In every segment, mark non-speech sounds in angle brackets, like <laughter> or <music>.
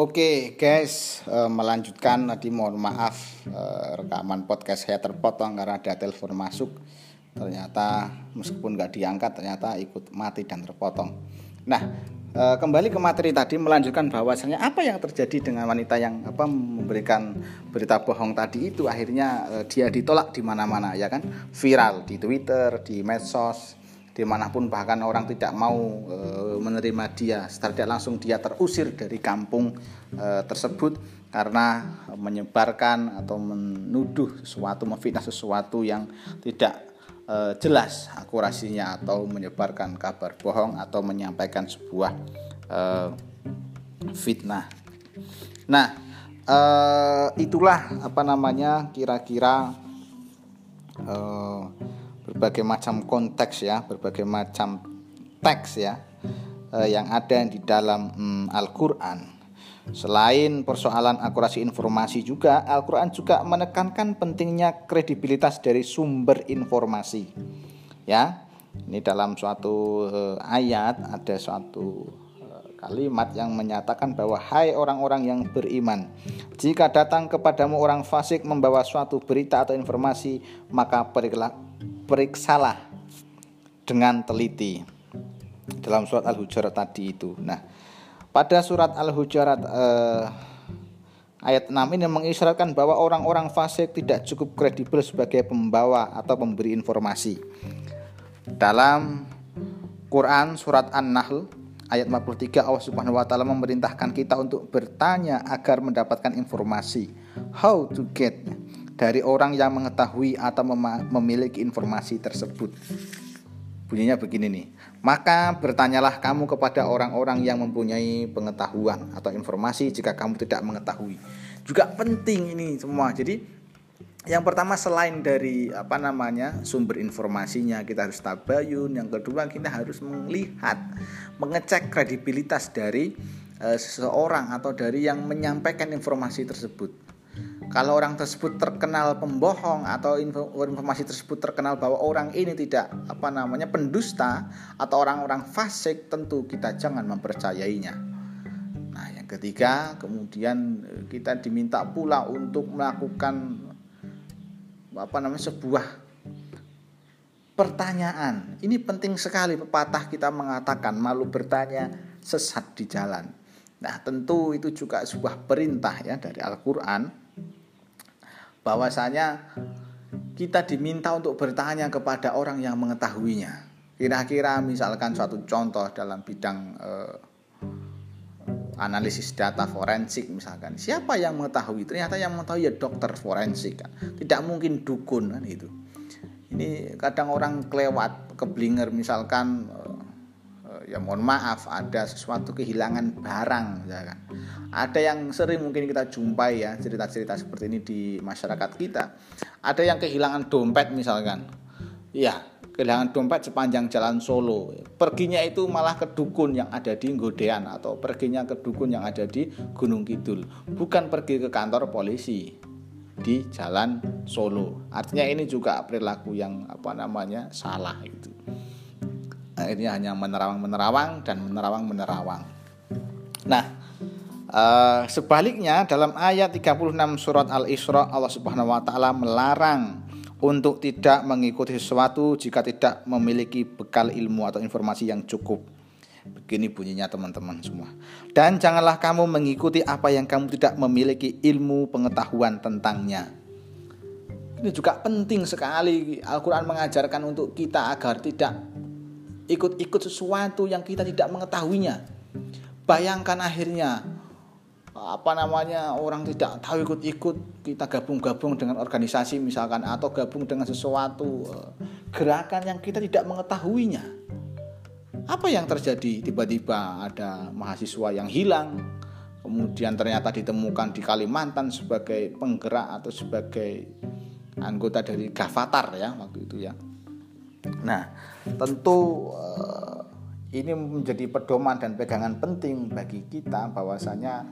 Oke guys, uh, melanjutkan tadi mohon maaf uh, rekaman podcast saya terpotong karena ada telepon masuk. Ternyata meskipun nggak diangkat ternyata ikut mati dan terpotong. Nah uh, kembali ke materi tadi melanjutkan bahwasanya apa yang terjadi dengan wanita yang apa memberikan berita bohong tadi itu akhirnya dia ditolak di mana-mana ya kan viral di Twitter, di medsos di mana pun bahkan orang tidak mau e, menerima dia secara tidak langsung dia terusir dari kampung e, tersebut karena menyebarkan atau menuduh sesuatu memfitnah sesuatu yang tidak e, jelas akurasinya atau menyebarkan kabar bohong atau menyampaikan sebuah e, fitnah. Nah, e, itulah apa namanya kira-kira berbagai macam konteks ya, berbagai macam teks ya eh, yang ada di dalam hmm, Al-Qur'an. Selain persoalan akurasi informasi juga, Al-Qur'an juga menekankan pentingnya kredibilitas dari sumber informasi. Ya. Ini dalam suatu eh, ayat ada suatu eh, kalimat yang menyatakan bahwa hai orang-orang yang beriman jika datang kepadamu orang fasik membawa suatu berita atau informasi maka periksalah dengan teliti dalam surat Al-Hujurat tadi itu. Nah, pada surat Al-Hujurat eh, ayat 6 ini mengisyaratkan bahwa orang-orang fasik tidak cukup kredibel sebagai pembawa atau pemberi informasi. Dalam Quran surat An-Nahl ayat 43 Allah Subhanahu wa taala memerintahkan kita untuk bertanya agar mendapatkan informasi. How to get dari orang yang mengetahui atau mem memiliki informasi tersebut. Bunyinya begini nih. Maka bertanyalah kamu kepada orang-orang yang mempunyai pengetahuan atau informasi jika kamu tidak mengetahui. Juga penting ini semua. Jadi yang pertama selain dari apa namanya sumber informasinya kita harus tabayun. Yang kedua kita harus melihat, mengecek kredibilitas dari e, seseorang atau dari yang menyampaikan informasi tersebut kalau orang tersebut terkenal pembohong atau informasi tersebut terkenal bahwa orang ini tidak apa namanya pendusta atau orang-orang fasik tentu kita jangan mempercayainya. Nah, yang ketiga, kemudian eh, kita diminta pula untuk melakukan apa namanya sebuah pertanyaan. Ini penting sekali pepatah kita mengatakan malu bertanya sesat di jalan. Nah, tentu itu juga sebuah perintah ya dari Al-Qur'an bahwasanya kita diminta untuk bertanya kepada orang yang mengetahuinya. Kira-kira misalkan suatu contoh dalam bidang eh, analisis data forensik misalkan, siapa yang mengetahui? Ternyata yang mengetahui ya dokter forensik kan. Tidak mungkin dukun kan itu. Ini kadang orang kelewat, keblinger misalkan ya mohon maaf ada sesuatu kehilangan barang ya kan. Ada yang sering mungkin kita jumpai ya cerita-cerita seperti ini di masyarakat kita. Ada yang kehilangan dompet misalkan. Ya, kehilangan dompet sepanjang jalan Solo. Perginya itu malah ke dukun yang ada di Godean atau perginya ke dukun yang ada di Gunung Kidul, bukan pergi ke kantor polisi di jalan Solo. Artinya ini juga perilaku yang apa namanya salah itu akhirnya hanya menerawang-menerawang dan menerawang-menerawang. Nah, uh, sebaliknya dalam ayat 36 surat Al-Isra Allah Subhanahu wa taala melarang untuk tidak mengikuti sesuatu jika tidak memiliki bekal ilmu atau informasi yang cukup. Begini bunyinya teman-teman semua. Dan janganlah kamu mengikuti apa yang kamu tidak memiliki ilmu pengetahuan tentangnya. Ini juga penting sekali Al-Quran mengajarkan untuk kita agar tidak ikut-ikut sesuatu yang kita tidak mengetahuinya. Bayangkan akhirnya apa namanya orang tidak tahu ikut-ikut kita gabung-gabung dengan organisasi misalkan atau gabung dengan sesuatu eh, gerakan yang kita tidak mengetahuinya. Apa yang terjadi? Tiba-tiba ada mahasiswa yang hilang, kemudian ternyata ditemukan di Kalimantan sebagai penggerak atau sebagai anggota dari Gavatar ya waktu itu ya. Nah, tentu uh, ini menjadi pedoman dan pegangan penting bagi kita bahwasanya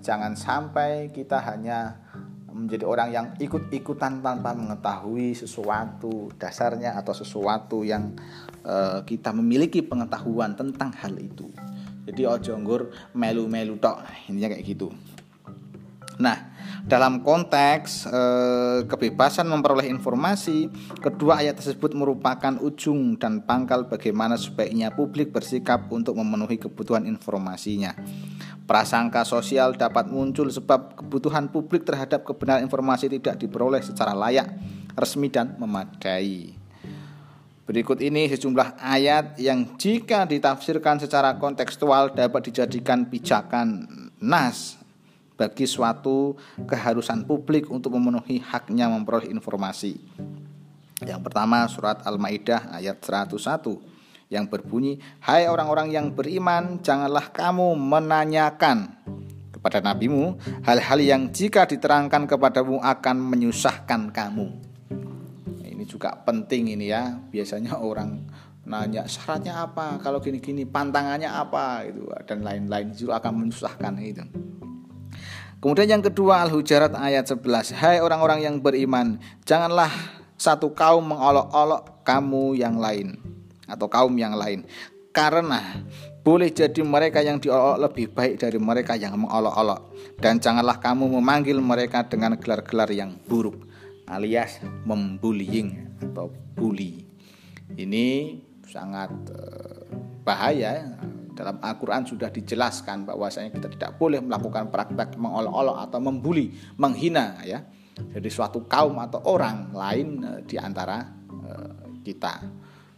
jangan sampai kita hanya menjadi orang yang ikut-ikutan tanpa mengetahui sesuatu dasarnya atau sesuatu yang uh, kita memiliki pengetahuan tentang hal itu. Jadi ojo nggur melu-melu tok. Intinya kayak gitu. Nah, dalam konteks eh, kebebasan memperoleh informasi, kedua ayat tersebut merupakan ujung dan pangkal bagaimana sebaiknya publik bersikap untuk memenuhi kebutuhan informasinya. Prasangka sosial dapat muncul sebab kebutuhan publik terhadap kebenaran informasi tidak diperoleh secara layak, resmi dan memadai. Berikut ini sejumlah ayat yang jika ditafsirkan secara kontekstual dapat dijadikan pijakan nas bagi suatu keharusan publik untuk memenuhi haknya memperoleh informasi. Yang pertama surat Al-Maidah ayat 101 yang berbunyi, "Hai orang-orang yang beriman, janganlah kamu menanyakan kepada nabimu hal-hal yang jika diterangkan kepadamu akan menyusahkan kamu." juga penting ini ya. Biasanya orang nanya syaratnya apa, kalau gini-gini pantangannya apa itu dan lain-lain justru akan menyusahkan itu. Kemudian yang kedua Al-Hujarat ayat 11 Hai orang-orang yang beriman Janganlah satu kaum mengolok-olok kamu yang lain Atau kaum yang lain Karena boleh jadi mereka yang diolok lebih baik dari mereka yang mengolok-olok Dan janganlah kamu memanggil mereka dengan gelar-gelar yang buruk alias membullying atau bully. Ini sangat eh, bahaya. Dalam Al-Quran sudah dijelaskan bahwasanya kita tidak boleh melakukan praktek mengolok-olok atau membuli, menghina ya. Jadi suatu kaum atau orang lain eh, di antara eh, kita.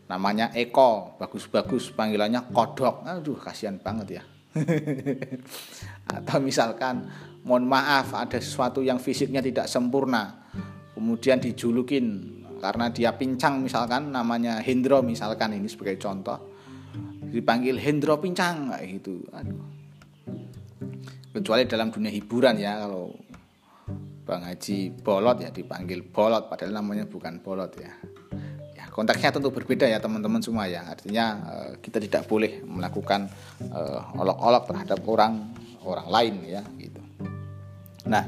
Namanya Eko, bagus-bagus panggilannya kodok. Aduh, kasihan banget ya. <laughs> atau misalkan mohon maaf ada sesuatu yang fisiknya tidak sempurna kemudian dijulukin karena dia pincang misalkan namanya Hendro misalkan ini sebagai contoh dipanggil Hendro pincang kayak gitu. Aduh. Kecuali dalam dunia hiburan ya kalau Bang Haji bolot ya dipanggil bolot padahal namanya bukan bolot ya. Ya konteksnya tentu berbeda ya teman-teman semua ya. Artinya eh, kita tidak boleh melakukan eh, olok-olok terhadap orang orang lain ya gitu. Nah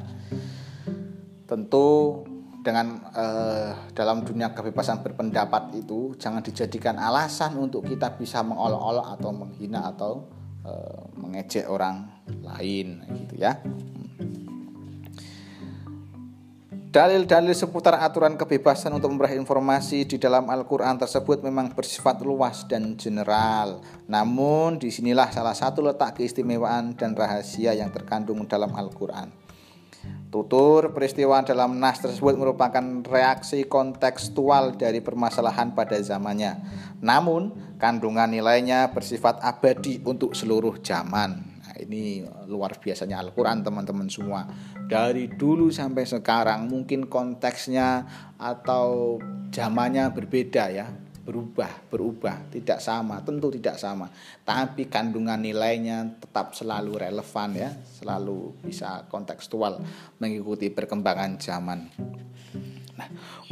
tentu dengan uh, dalam dunia kebebasan berpendapat itu jangan dijadikan alasan untuk kita bisa mengolok-olok atau menghina atau uh, mengejek orang lain gitu ya. Dalil-dalil seputar aturan kebebasan untuk memperoleh informasi di dalam Al-Quran tersebut memang bersifat luas dan general. Namun di sinilah salah satu letak keistimewaan dan rahasia yang terkandung dalam Al-Quran. Tutur peristiwa dalam nas tersebut merupakan reaksi kontekstual dari permasalahan pada zamannya. Namun, kandungan nilainya bersifat abadi untuk seluruh zaman. Nah, ini luar biasanya Al-Qur'an teman-teman semua. Dari dulu sampai sekarang mungkin konteksnya atau zamannya berbeda ya berubah, berubah, tidak sama, tentu tidak sama. Tapi kandungan nilainya tetap selalu relevan ya, selalu bisa kontekstual mengikuti perkembangan zaman.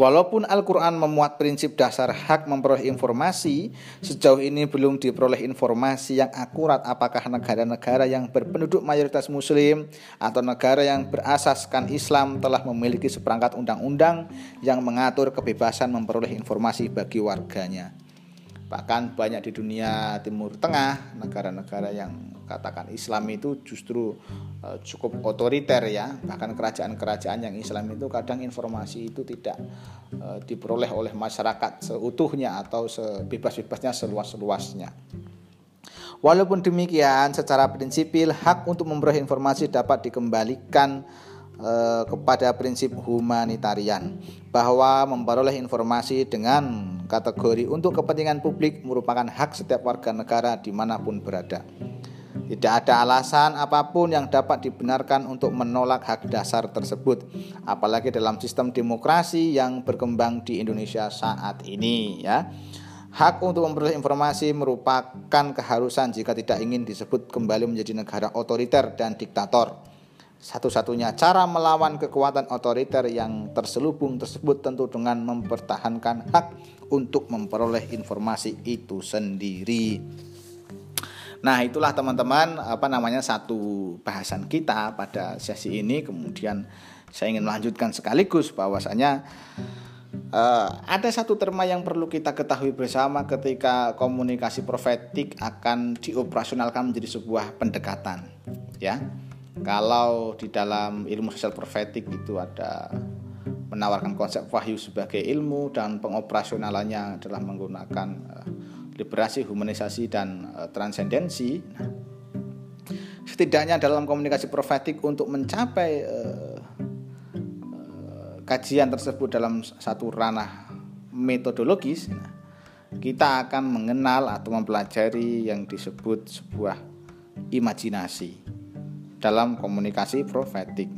Walaupun Al-Quran memuat prinsip dasar hak memperoleh informasi, sejauh ini belum diperoleh informasi yang akurat apakah negara-negara yang berpenduduk mayoritas muslim atau negara yang berasaskan Islam telah memiliki seperangkat undang-undang yang mengatur kebebasan memperoleh informasi bagi warganya. Bahkan banyak di dunia Timur Tengah, negara-negara yang katakan Islam itu justru uh, cukup otoriter ya. Bahkan kerajaan-kerajaan yang Islam itu kadang informasi itu tidak uh, diperoleh oleh masyarakat seutuhnya atau sebebas-bebasnya seluas-luasnya. Walaupun demikian, secara prinsipil hak untuk memperoleh informasi dapat dikembalikan eh, kepada prinsip humanitarian. Bahwa memperoleh informasi dengan kategori untuk kepentingan publik merupakan hak setiap warga negara di mana pun berada. Tidak ada alasan apa pun yang dapat dibenarkan untuk menolak hak dasar tersebut, apalagi dalam sistem demokrasi yang berkembang di Indonesia saat ini ya. Hak untuk memperoleh informasi merupakan keharusan jika tidak ingin disebut kembali menjadi negara otoriter dan diktator. Satu-satunya cara melawan kekuatan otoriter yang terselubung tersebut tentu dengan mempertahankan hak untuk memperoleh informasi itu sendiri. Nah, itulah teman-teman apa namanya satu bahasan kita pada sesi ini. Kemudian saya ingin melanjutkan sekaligus bahwasanya Uh, ada satu terma yang perlu kita ketahui bersama ketika komunikasi profetik akan dioperasionalkan menjadi sebuah pendekatan, ya. Kalau di dalam ilmu sosial profetik itu ada menawarkan konsep wahyu sebagai ilmu dan pengoperasionalannya adalah menggunakan uh, liberasi, humanisasi dan uh, transendensi. Nah, setidaknya dalam komunikasi profetik untuk mencapai uh, kajian tersebut dalam satu ranah metodologis, kita akan mengenal atau mempelajari yang disebut sebuah imajinasi dalam komunikasi profetik.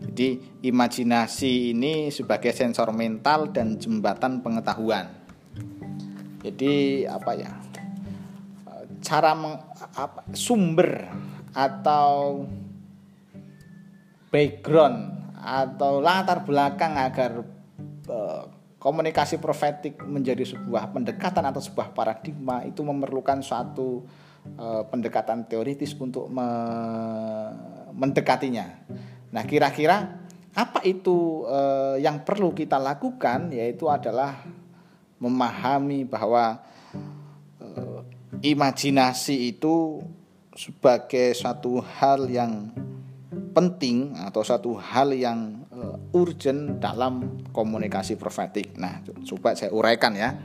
Jadi, imajinasi ini sebagai sensor mental dan jembatan pengetahuan. Jadi, apa ya? Cara meng, apa, sumber atau background atau latar belakang agar uh, komunikasi profetik menjadi sebuah pendekatan atau sebuah paradigma itu memerlukan suatu uh, pendekatan teoritis untuk me mendekatinya. Nah, kira-kira apa itu uh, yang perlu kita lakukan yaitu adalah memahami bahwa uh, imajinasi itu sebagai suatu hal yang penting atau satu hal yang uh, urgent dalam komunikasi profetik. Nah, coba saya uraikan ya.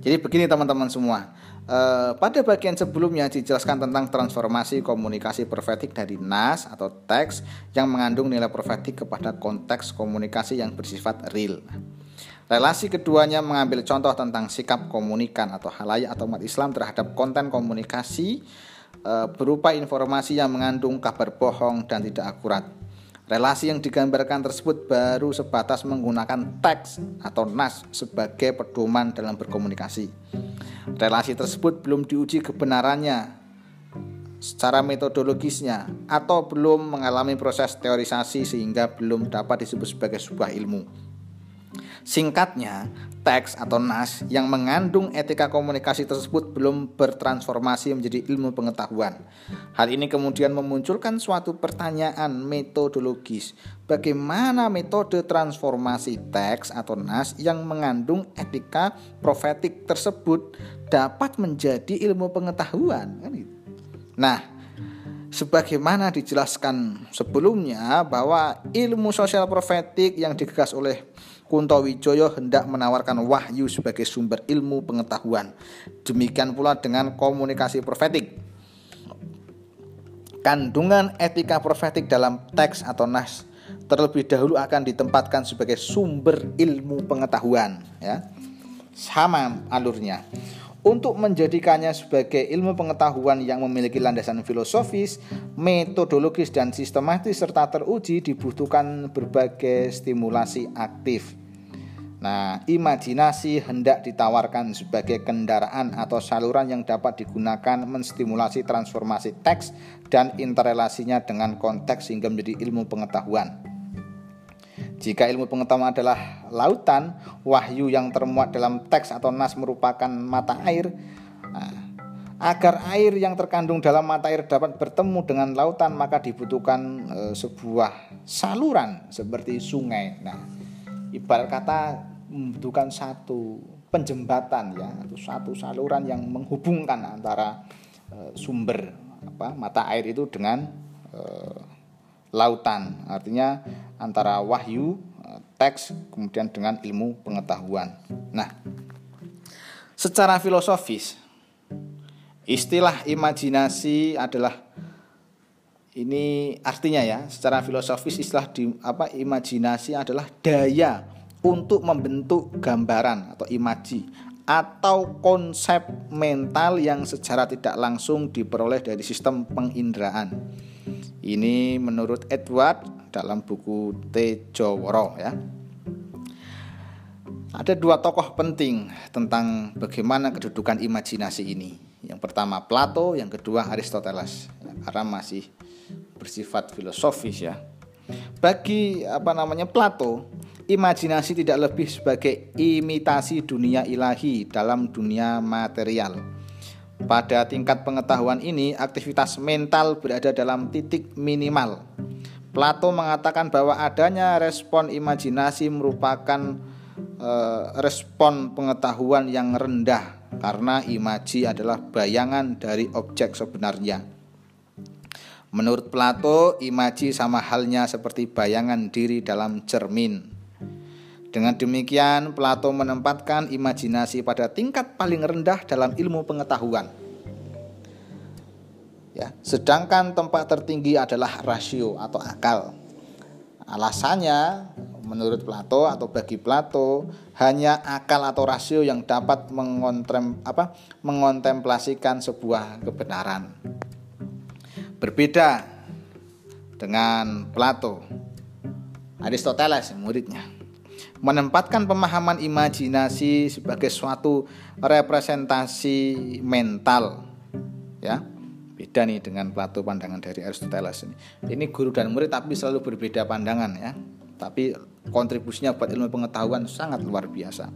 Jadi begini teman-teman semua. Uh, pada bagian sebelumnya dijelaskan tentang transformasi komunikasi profetik dari nas atau teks yang mengandung nilai profetik kepada konteks komunikasi yang bersifat real. Relasi keduanya mengambil contoh tentang sikap komunikan atau halayak atau umat Islam terhadap konten komunikasi Eh, berupa informasi yang mengandung kabar bohong dan tidak akurat. Relasi yang digambarkan tersebut baru sebatas menggunakan teks atau nas sebagai pedoman dalam berkomunikasi. Relasi tersebut belum diuji kebenarannya secara metodologisnya atau belum mengalami proses teorisasi sehingga belum dapat disebut sebagai sebuah ilmu. Singkatnya, teks atau nas yang mengandung etika komunikasi tersebut belum bertransformasi menjadi ilmu pengetahuan. Hal ini kemudian memunculkan suatu pertanyaan metodologis. Bagaimana metode transformasi teks atau nas yang mengandung etika profetik tersebut dapat menjadi ilmu pengetahuan? Kan gitu. Nah, sebagaimana dijelaskan sebelumnya bahwa ilmu sosial profetik yang digagas oleh Kunto Wijoyo hendak menawarkan wahyu sebagai sumber ilmu pengetahuan. Demikian pula dengan komunikasi profetik. Kandungan etika profetik dalam teks atau nas terlebih dahulu akan ditempatkan sebagai sumber ilmu pengetahuan ya. Sama alurnya. Untuk menjadikannya sebagai ilmu pengetahuan yang memiliki landasan filosofis, metodologis dan sistematis serta teruji dibutuhkan berbagai stimulasi aktif. Nah, imajinasi hendak ditawarkan sebagai kendaraan atau saluran yang dapat digunakan menstimulasi transformasi teks dan interrelasinya dengan konteks sehingga menjadi ilmu pengetahuan. Jika ilmu pengetahuan adalah lautan, wahyu yang termuat dalam teks atau nas merupakan mata air. Nah, agar air yang terkandung dalam mata air dapat bertemu dengan lautan, maka dibutuhkan e, sebuah saluran seperti sungai. Nah, ibarat kata membutuhkan satu penjembatan ya atau satu saluran yang menghubungkan antara e, sumber apa mata air itu dengan e, lautan. Artinya antara wahyu e, teks kemudian dengan ilmu pengetahuan. Nah secara filosofis istilah imajinasi adalah ini artinya ya secara filosofis istilah di apa imajinasi adalah daya untuk membentuk gambaran atau imaji atau konsep mental yang secara tidak langsung diperoleh dari sistem penginderaan. Ini menurut Edward dalam buku T. Joworo ya. Ada dua tokoh penting tentang bagaimana kedudukan imajinasi ini. Yang pertama Plato, yang kedua Aristoteles. Ya, karena masih bersifat filosofis ya. Bagi apa namanya Plato, Imajinasi tidak lebih sebagai imitasi dunia ilahi dalam dunia material. Pada tingkat pengetahuan ini, aktivitas mental berada dalam titik minimal. Plato mengatakan bahwa adanya respon imajinasi merupakan eh, respon pengetahuan yang rendah karena imaji adalah bayangan dari objek sebenarnya. Menurut Plato, imaji sama halnya seperti bayangan diri dalam cermin. Dengan demikian, Plato menempatkan imajinasi pada tingkat paling rendah dalam ilmu pengetahuan. Ya, sedangkan tempat tertinggi adalah rasio atau akal. Alasannya menurut Plato atau bagi Plato hanya akal atau rasio yang dapat mengontem, apa, mengontemplasikan sebuah kebenaran. Berbeda dengan Plato, Aristoteles muridnya menempatkan pemahaman imajinasi sebagai suatu representasi mental ya beda nih dengan Plato pandangan dari Aristoteles ini. Ini guru dan murid tapi selalu berbeda pandangan ya. Tapi kontribusinya buat ilmu pengetahuan sangat luar biasa.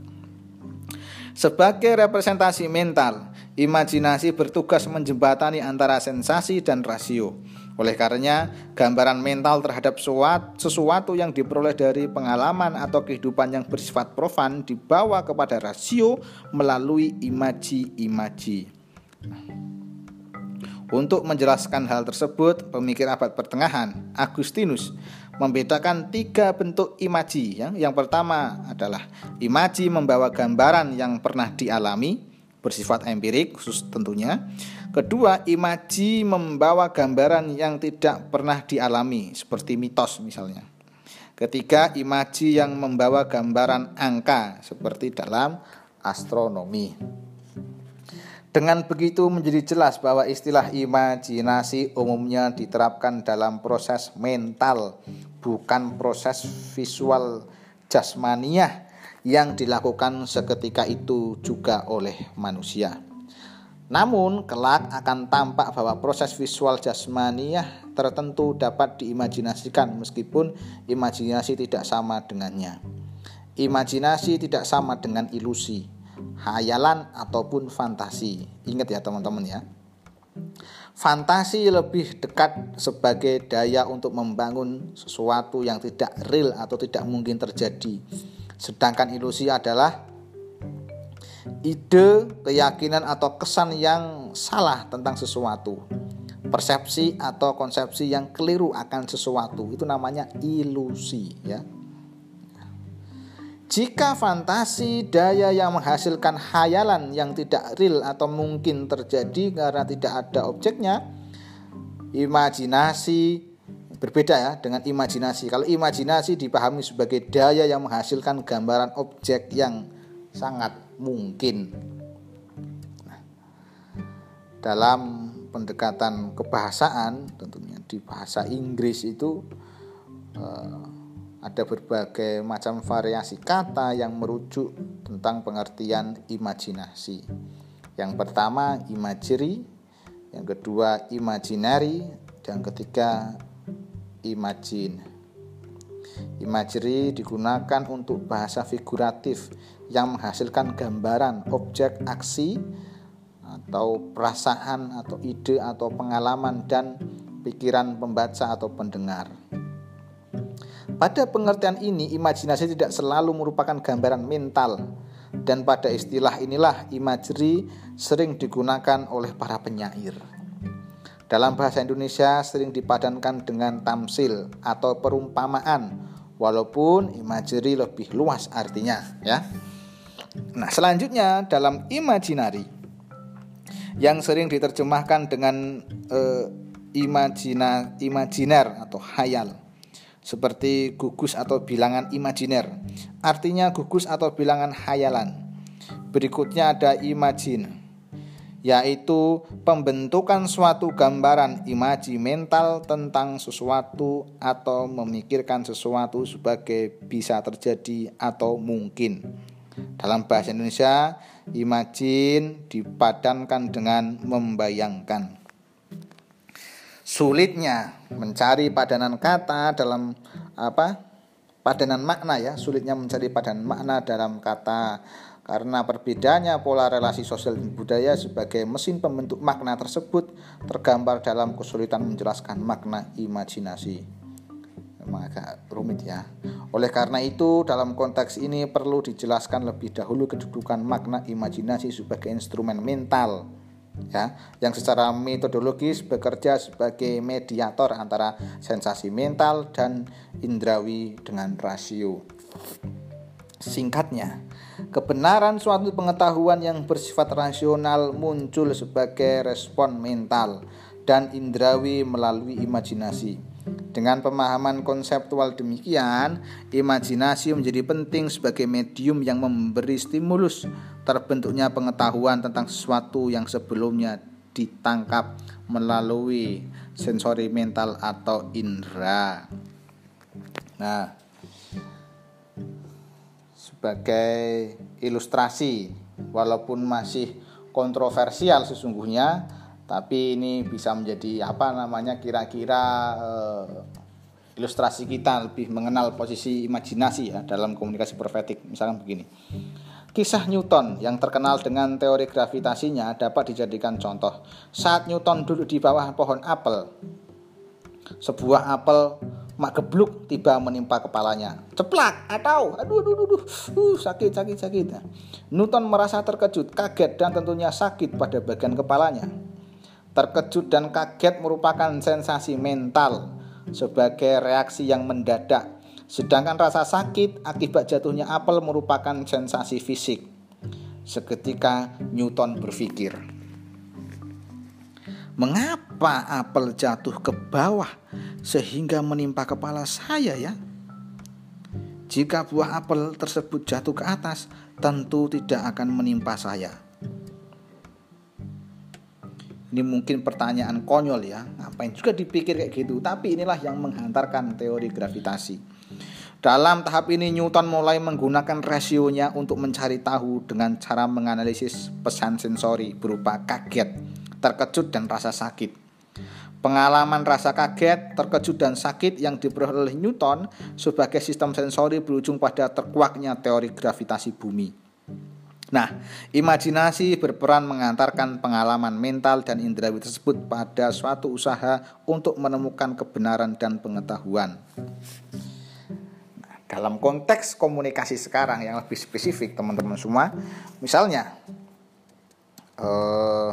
Sebagai representasi mental, imajinasi bertugas menjembatani antara sensasi dan rasio. Oleh karenanya, gambaran mental terhadap sesuatu yang diperoleh dari pengalaman atau kehidupan yang bersifat profan dibawa kepada rasio melalui imaji-imaji. Untuk menjelaskan hal tersebut, pemikir abad pertengahan Agustinus membedakan tiga bentuk imaji. Ya. Yang pertama adalah imaji membawa gambaran yang pernah dialami, bersifat empirik khusus tentunya. Kedua, imaji membawa gambaran yang tidak pernah dialami, seperti mitos misalnya. Ketiga, imaji yang membawa gambaran angka, seperti dalam astronomi. Dengan begitu menjadi jelas bahwa istilah imajinasi umumnya diterapkan dalam proses mental, bukan proses visual jasmaniah yang dilakukan seketika itu juga oleh manusia. Namun, kelak akan tampak bahwa proses visual jasmaniah tertentu dapat diimajinasikan meskipun imajinasi tidak sama dengannya. Imajinasi tidak sama dengan ilusi hayalan ataupun fantasi. Ingat ya teman-teman ya. Fantasi lebih dekat sebagai daya untuk membangun sesuatu yang tidak real atau tidak mungkin terjadi. Sedangkan ilusi adalah ide, keyakinan atau kesan yang salah tentang sesuatu. Persepsi atau konsepsi yang keliru akan sesuatu itu namanya ilusi ya. Jika fantasi daya yang menghasilkan hayalan yang tidak real atau mungkin terjadi karena tidak ada objeknya, imajinasi berbeda ya dengan imajinasi. Kalau imajinasi dipahami sebagai daya yang menghasilkan gambaran objek yang sangat mungkin. Nah, dalam pendekatan kebahasaan tentunya di bahasa Inggris itu eh, ada berbagai macam variasi kata yang merujuk tentang pengertian imajinasi. Yang pertama imagery, yang kedua imaginary, dan ketiga imagine. Imagery digunakan untuk bahasa figuratif yang menghasilkan gambaran objek aksi atau perasaan atau ide atau pengalaman dan pikiran pembaca atau pendengar. Pada pengertian ini, imajinasi tidak selalu merupakan gambaran mental, dan pada istilah inilah imagery sering digunakan oleh para penyair. Dalam bahasa Indonesia sering dipadankan dengan tamsil atau perumpamaan, walaupun imagery lebih luas artinya, ya. Nah, selanjutnya dalam imajinari yang sering diterjemahkan dengan uh, imajina imajiner atau hayal seperti gugus atau bilangan imajiner. Artinya gugus atau bilangan hayalan. Berikutnya ada imagine yaitu pembentukan suatu gambaran imaji mental tentang sesuatu atau memikirkan sesuatu sebagai bisa terjadi atau mungkin. Dalam bahasa Indonesia, imagine dipadankan dengan membayangkan sulitnya mencari padanan kata dalam apa padanan makna ya sulitnya mencari padanan makna dalam kata karena perbedaannya pola relasi sosial dan budaya sebagai mesin pembentuk makna tersebut tergambar dalam kesulitan menjelaskan makna imajinasi. agak rumit ya. Oleh karena itu, dalam konteks ini perlu dijelaskan lebih dahulu kedudukan makna imajinasi sebagai instrumen mental ya yang secara metodologis bekerja sebagai mediator antara sensasi mental dan indrawi dengan rasio. Singkatnya, kebenaran suatu pengetahuan yang bersifat rasional muncul sebagai respon mental dan indrawi melalui imajinasi. Dengan pemahaman konseptual demikian, imajinasi menjadi penting sebagai medium yang memberi stimulus terbentuknya pengetahuan tentang sesuatu yang sebelumnya ditangkap melalui sensori mental atau indera. Nah, sebagai ilustrasi, walaupun masih kontroversial sesungguhnya, tapi ini bisa menjadi apa namanya kira-kira uh, ilustrasi kita lebih mengenal posisi imajinasi ya dalam komunikasi profetik misalnya begini Kisah Newton yang terkenal dengan teori gravitasinya dapat dijadikan contoh. Saat Newton duduk di bawah pohon apel, sebuah apel mak gebluk tiba menimpa kepalanya. Ceplak atau aduh aduh aduh, uh, sakit sakit sakit. Newton merasa terkejut, kaget dan tentunya sakit pada bagian kepalanya. Terkejut dan kaget merupakan sensasi mental sebagai reaksi yang mendadak. Sedangkan rasa sakit akibat jatuhnya apel merupakan sensasi fisik. Seketika Newton berpikir, "Mengapa apel jatuh ke bawah sehingga menimpa kepala saya ya?" Jika buah apel tersebut jatuh ke atas, tentu tidak akan menimpa saya. Ini mungkin pertanyaan konyol ya, ngapain juga dipikir kayak gitu. Tapi inilah yang menghantarkan teori gravitasi. Dalam tahap ini Newton mulai menggunakan rasionya untuk mencari tahu dengan cara menganalisis pesan sensori berupa kaget, terkejut dan rasa sakit. Pengalaman rasa kaget, terkejut dan sakit yang diperoleh oleh Newton sebagai sistem sensori berujung pada terkuaknya teori gravitasi bumi. Nah, imajinasi berperan mengantarkan pengalaman mental dan indrawi tersebut pada suatu usaha untuk menemukan kebenaran dan pengetahuan. Nah, dalam konteks komunikasi sekarang yang lebih spesifik, teman-teman semua, misalnya eh,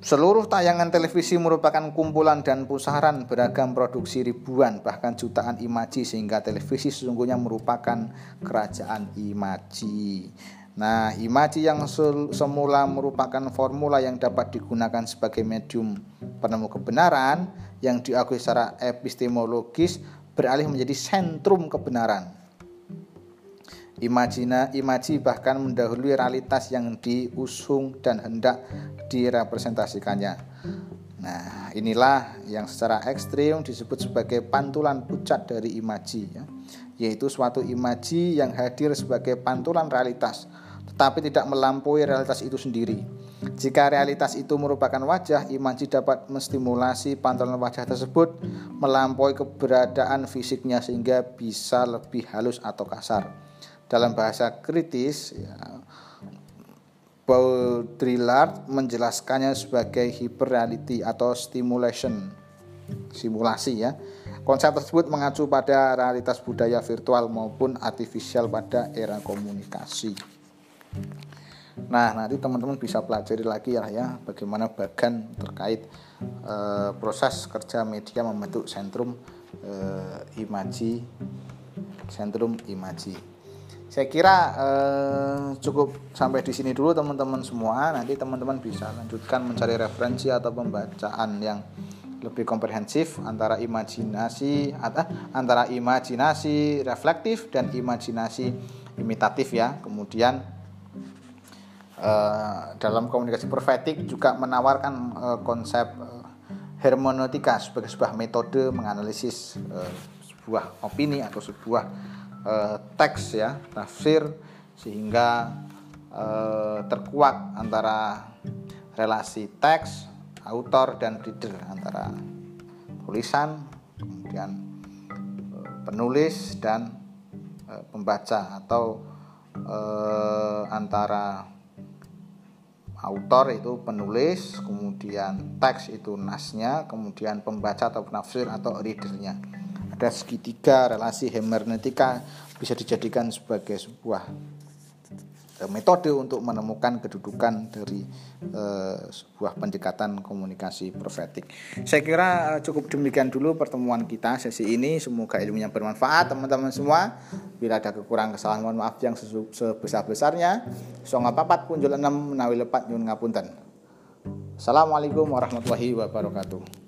Seluruh tayangan televisi merupakan kumpulan dan pusaran beragam produksi ribuan bahkan jutaan imaji sehingga televisi sesungguhnya merupakan kerajaan imaji. Nah, imaji yang semula merupakan formula yang dapat digunakan sebagai medium penemu kebenaran yang diakui secara epistemologis beralih menjadi sentrum kebenaran. Imajina, imaji bahkan mendahului realitas yang diusung dan hendak direpresentasikannya. Nah, inilah yang secara ekstrim disebut sebagai pantulan pucat dari imaji, ya. yaitu suatu imaji yang hadir sebagai pantulan realitas, tetapi tidak melampaui realitas itu sendiri. Jika realitas itu merupakan wajah, imaji dapat menstimulasi pantulan wajah tersebut melampaui keberadaan fisiknya sehingga bisa lebih halus atau kasar dalam bahasa kritis ya, Baudrillard menjelaskannya sebagai hyperreality atau stimulation simulasi ya. Konsep tersebut mengacu pada realitas budaya virtual maupun artificial pada era komunikasi. Nah, nanti teman-teman bisa pelajari lagi ya ya bagaimana bagan terkait e, proses kerja media membentuk sentrum e, imaji sentrum imaji. Saya kira eh, cukup sampai di sini dulu teman-teman semua. Nanti teman-teman bisa lanjutkan mencari referensi atau pembacaan yang lebih komprehensif antara imajinasi antara imajinasi reflektif dan imajinasi imitatif ya. Kemudian eh, dalam komunikasi profetik juga menawarkan eh, konsep eh, hermeneutika sebagai sebuah metode menganalisis eh, sebuah opini atau sebuah eh, teks ya tafsir sehingga eh, terkuat antara relasi teks autor dan reader antara tulisan kemudian eh, penulis dan pembaca atau antara autor itu penulis, kemudian teks itu nasnya, kemudian pembaca atau penafsir atau readernya. Ada segitiga relasi hermeneutika bisa dijadikan sebagai sebuah Eh, metode untuk menemukan kedudukan dari uh, sebuah pendekatan komunikasi profetik. Saya kira uh, cukup demikian dulu pertemuan kita sesi ini. Semoga ilmunya bermanfaat teman-teman semua. Bila ada kekurangan kesalahan mohon maaf yang sebesar-besarnya. Songa papat punjul enam menawi lepat nyun ngapunten. Assalamualaikum warahmatullahi wabarakatuh.